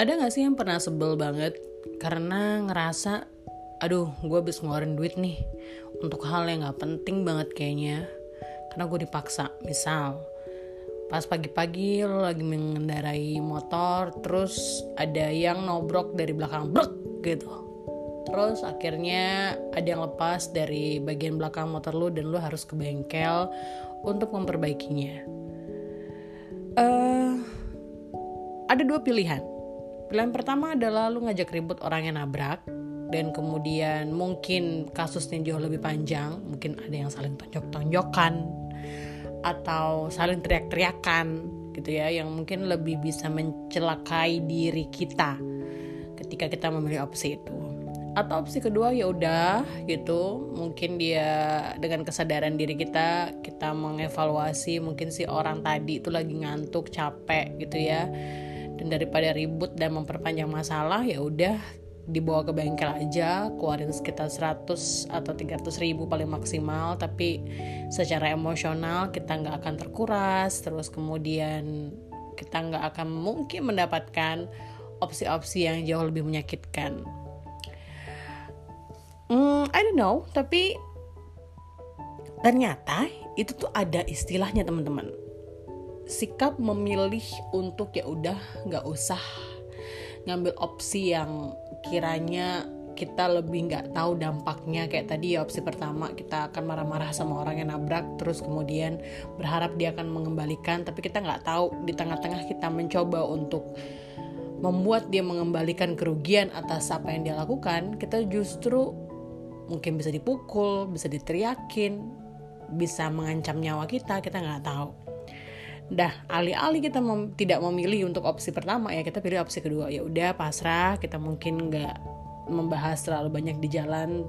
Ada gak sih yang pernah sebel banget? Karena ngerasa aduh gue habis ngeluarin duit nih untuk hal yang gak penting banget kayaknya. Karena gue dipaksa. Misal pas pagi-pagi lo lagi mengendarai motor terus ada yang nobrok dari belakang brek gitu. Terus akhirnya ada yang lepas dari bagian belakang motor lo dan lo harus ke bengkel untuk memperbaikinya. Uh, ada dua pilihan pilihan pertama adalah lo ngajak ribut orang yang nabrak dan kemudian mungkin kasusnya jauh lebih panjang mungkin ada yang saling tonjok-tonjokan atau saling teriak-teriakan gitu ya yang mungkin lebih bisa mencelakai diri kita ketika kita memilih opsi itu. Atau opsi kedua ya udah gitu mungkin dia dengan kesadaran diri kita kita mengevaluasi mungkin si orang tadi itu lagi ngantuk capek gitu ya dan daripada ribut dan memperpanjang masalah ya udah dibawa ke bengkel aja keluarin sekitar 100 atau 300 ribu paling maksimal. Tapi secara emosional kita nggak akan terkuras. Terus kemudian kita nggak akan mungkin mendapatkan opsi-opsi yang jauh lebih menyakitkan. Hmm, I don't know. Tapi ternyata itu tuh ada istilahnya teman-teman sikap memilih untuk ya udah nggak usah ngambil opsi yang kiranya kita lebih nggak tahu dampaknya. Kayak tadi ya opsi pertama kita akan marah-marah sama orang yang nabrak terus kemudian berharap dia akan mengembalikan tapi kita nggak tahu di tengah-tengah kita mencoba untuk membuat dia mengembalikan kerugian atas apa yang dia lakukan kita justru mungkin bisa dipukul bisa diteriakin bisa mengancam nyawa kita kita nggak tahu dah alih-alih kita mem tidak memilih untuk opsi pertama ya kita pilih opsi kedua. Ya udah pasrah kita mungkin nggak membahas terlalu banyak di jalan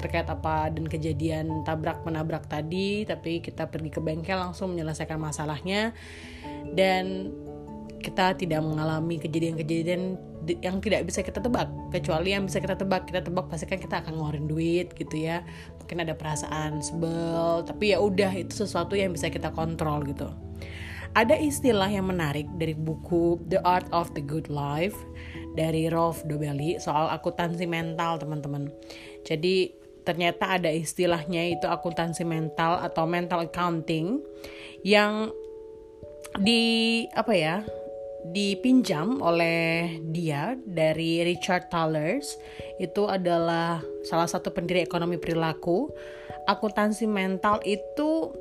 terkait apa dan kejadian tabrak menabrak tadi tapi kita pergi ke bengkel langsung menyelesaikan masalahnya. Dan kita tidak mengalami kejadian-kejadian yang tidak bisa kita tebak. Kecuali yang bisa kita tebak kita tebak pasti kan kita akan ngeluarin duit gitu ya. Mungkin ada perasaan sebel tapi ya udah itu sesuatu yang bisa kita kontrol gitu ada istilah yang menarik dari buku The Art of the Good Life dari Rolf Dobelli soal akuntansi mental, teman-teman. Jadi ternyata ada istilahnya itu akuntansi mental atau mental accounting yang di apa ya? dipinjam oleh dia dari Richard Thalers itu adalah salah satu pendiri ekonomi perilaku akuntansi mental itu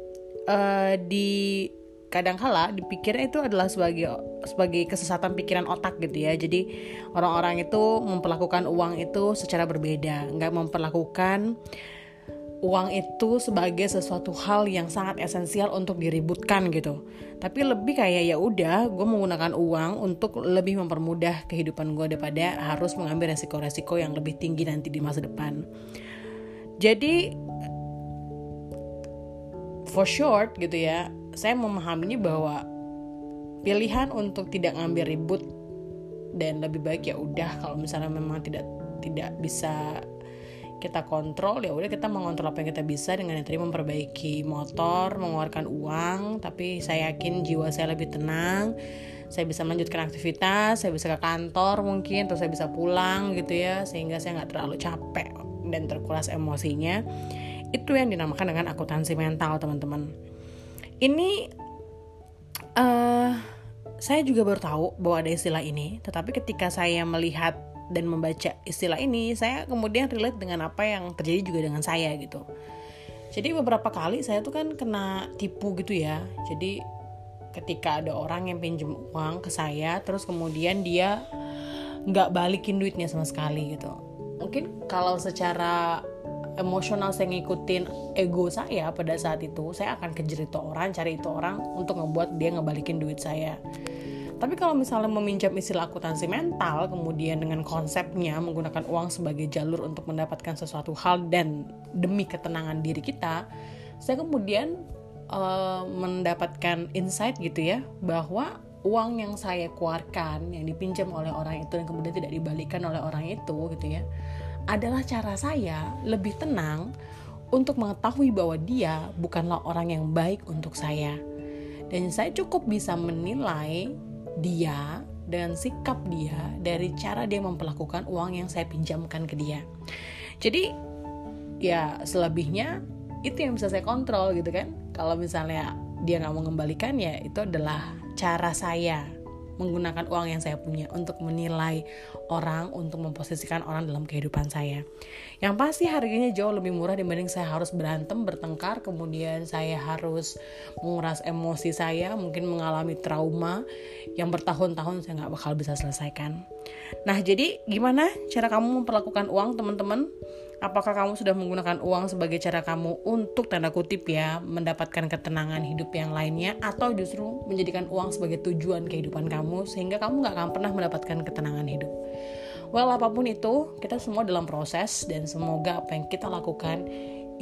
uh, di kadangkala dipikirnya itu adalah sebagai sebagai kesesatan pikiran otak gitu ya. Jadi orang-orang itu memperlakukan uang itu secara berbeda. Nggak memperlakukan uang itu sebagai sesuatu hal yang sangat esensial untuk diributkan gitu. Tapi lebih kayak ya udah gue menggunakan uang untuk lebih mempermudah kehidupan gue daripada harus mengambil resiko-resiko yang lebih tinggi nanti di masa depan. Jadi for short gitu ya saya memahaminya bahwa pilihan untuk tidak ngambil ribut dan lebih baik ya udah kalau misalnya memang tidak tidak bisa kita kontrol ya udah kita mengontrol apa yang kita bisa dengan yang tadi memperbaiki motor mengeluarkan uang tapi saya yakin jiwa saya lebih tenang saya bisa melanjutkan aktivitas saya bisa ke kantor mungkin atau saya bisa pulang gitu ya sehingga saya nggak terlalu capek dan terkuras emosinya. Itu yang dinamakan dengan akuntansi mental teman-teman ini uh, saya juga baru tahu bahwa ada istilah ini, tetapi ketika saya melihat dan membaca istilah ini, saya kemudian relate dengan apa yang terjadi juga dengan saya gitu. Jadi beberapa kali saya tuh kan kena tipu gitu ya. Jadi ketika ada orang yang pinjem uang ke saya, terus kemudian dia nggak balikin duitnya sama sekali gitu. Mungkin kalau secara emosional saya ngikutin ego saya pada saat itu saya akan kejar itu orang cari itu orang untuk ngebuat dia ngebalikin duit saya. Tapi kalau misalnya meminjam istilah akuntansi mental kemudian dengan konsepnya menggunakan uang sebagai jalur untuk mendapatkan sesuatu hal dan demi ketenangan diri kita saya kemudian uh, mendapatkan insight gitu ya bahwa uang yang saya keluarkan yang dipinjam oleh orang itu dan kemudian tidak dibalikan oleh orang itu gitu ya adalah cara saya lebih tenang untuk mengetahui bahwa dia bukanlah orang yang baik untuk saya. Dan saya cukup bisa menilai dia dengan sikap dia dari cara dia memperlakukan uang yang saya pinjamkan ke dia. Jadi ya selebihnya itu yang bisa saya kontrol gitu kan. Kalau misalnya dia nggak mau mengembalikan ya itu adalah cara saya menggunakan uang yang saya punya untuk menilai orang, untuk memposisikan orang dalam kehidupan saya. Yang pasti harganya jauh lebih murah dibanding saya harus berantem, bertengkar, kemudian saya harus menguras emosi saya, mungkin mengalami trauma yang bertahun-tahun saya nggak bakal bisa selesaikan. Nah, jadi gimana cara kamu memperlakukan uang, teman-teman? Apakah kamu sudah menggunakan uang sebagai cara kamu untuk tanda kutip ya mendapatkan ketenangan hidup yang lainnya atau justru menjadikan uang sebagai tujuan kehidupan kamu sehingga kamu nggak akan pernah mendapatkan ketenangan hidup. Well apa pun itu kita semua dalam proses dan semoga apa yang kita lakukan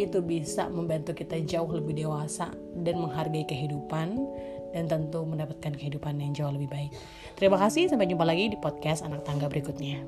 itu bisa membantu kita jauh lebih dewasa dan menghargai kehidupan dan tentu mendapatkan kehidupan yang jauh lebih baik. Terima kasih, sampai jumpa lagi di podcast Anak Tangga berikutnya.